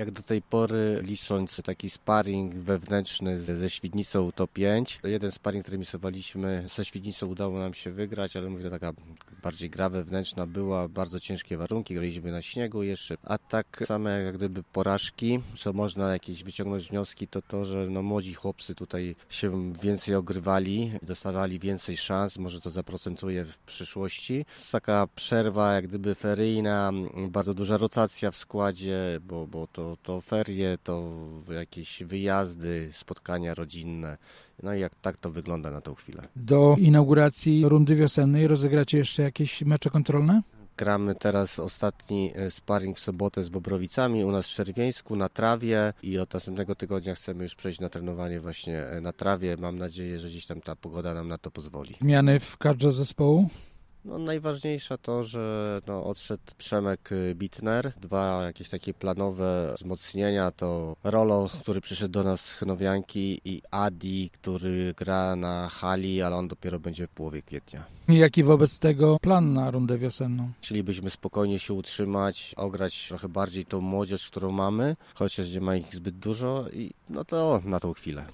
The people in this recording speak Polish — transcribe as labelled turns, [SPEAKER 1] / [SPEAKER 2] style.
[SPEAKER 1] Jak do tej pory, licząc taki sparring wewnętrzny ze, ze Świdnicą to 5. Jeden sparring, który misowaliśmy ze Świdnicą udało nam się wygrać, ale mówię, taka bardziej gra wewnętrzna była, bardzo ciężkie warunki, graliśmy na śniegu jeszcze, a tak same jak gdyby porażki, co można jakieś wyciągnąć wnioski, to to, że no młodzi chłopcy tutaj się więcej ogrywali, dostawali więcej szans, może to zaprocentuje w przyszłości. Taka przerwa jak gdyby feryjna, bardzo duża rotacja w składzie, bo, bo to, to ferie, to jakieś wyjazdy, spotkania rodzinne. No i jak tak to wygląda na tą chwilę.
[SPEAKER 2] Do inauguracji rundy wiosennej rozegracie jeszcze jakieś mecze kontrolne?
[SPEAKER 1] Gramy teraz ostatni e, sparring w sobotę z Bobrowicami u nas w Czerwieńsku na trawie i od następnego tygodnia chcemy już przejść na trenowanie właśnie e, na trawie. Mam nadzieję, że gdzieś tam ta pogoda nam na to pozwoli.
[SPEAKER 2] Zmiany w kadrze zespołu?
[SPEAKER 1] No, najważniejsza to, że no, odszedł Przemek Bitner. Dwa jakieś takie planowe wzmocnienia to Rolo, który przyszedł do nas z Chnowianki i Adi, który gra na hali, ale on dopiero będzie w połowie kwietnia.
[SPEAKER 2] I Jaki wobec tego plan na rundę wiosenną?
[SPEAKER 1] Chcielibyśmy spokojnie się utrzymać, ograć trochę bardziej tą młodzież, którą mamy, chociaż nie ma ich zbyt dużo i no to na tą chwilę.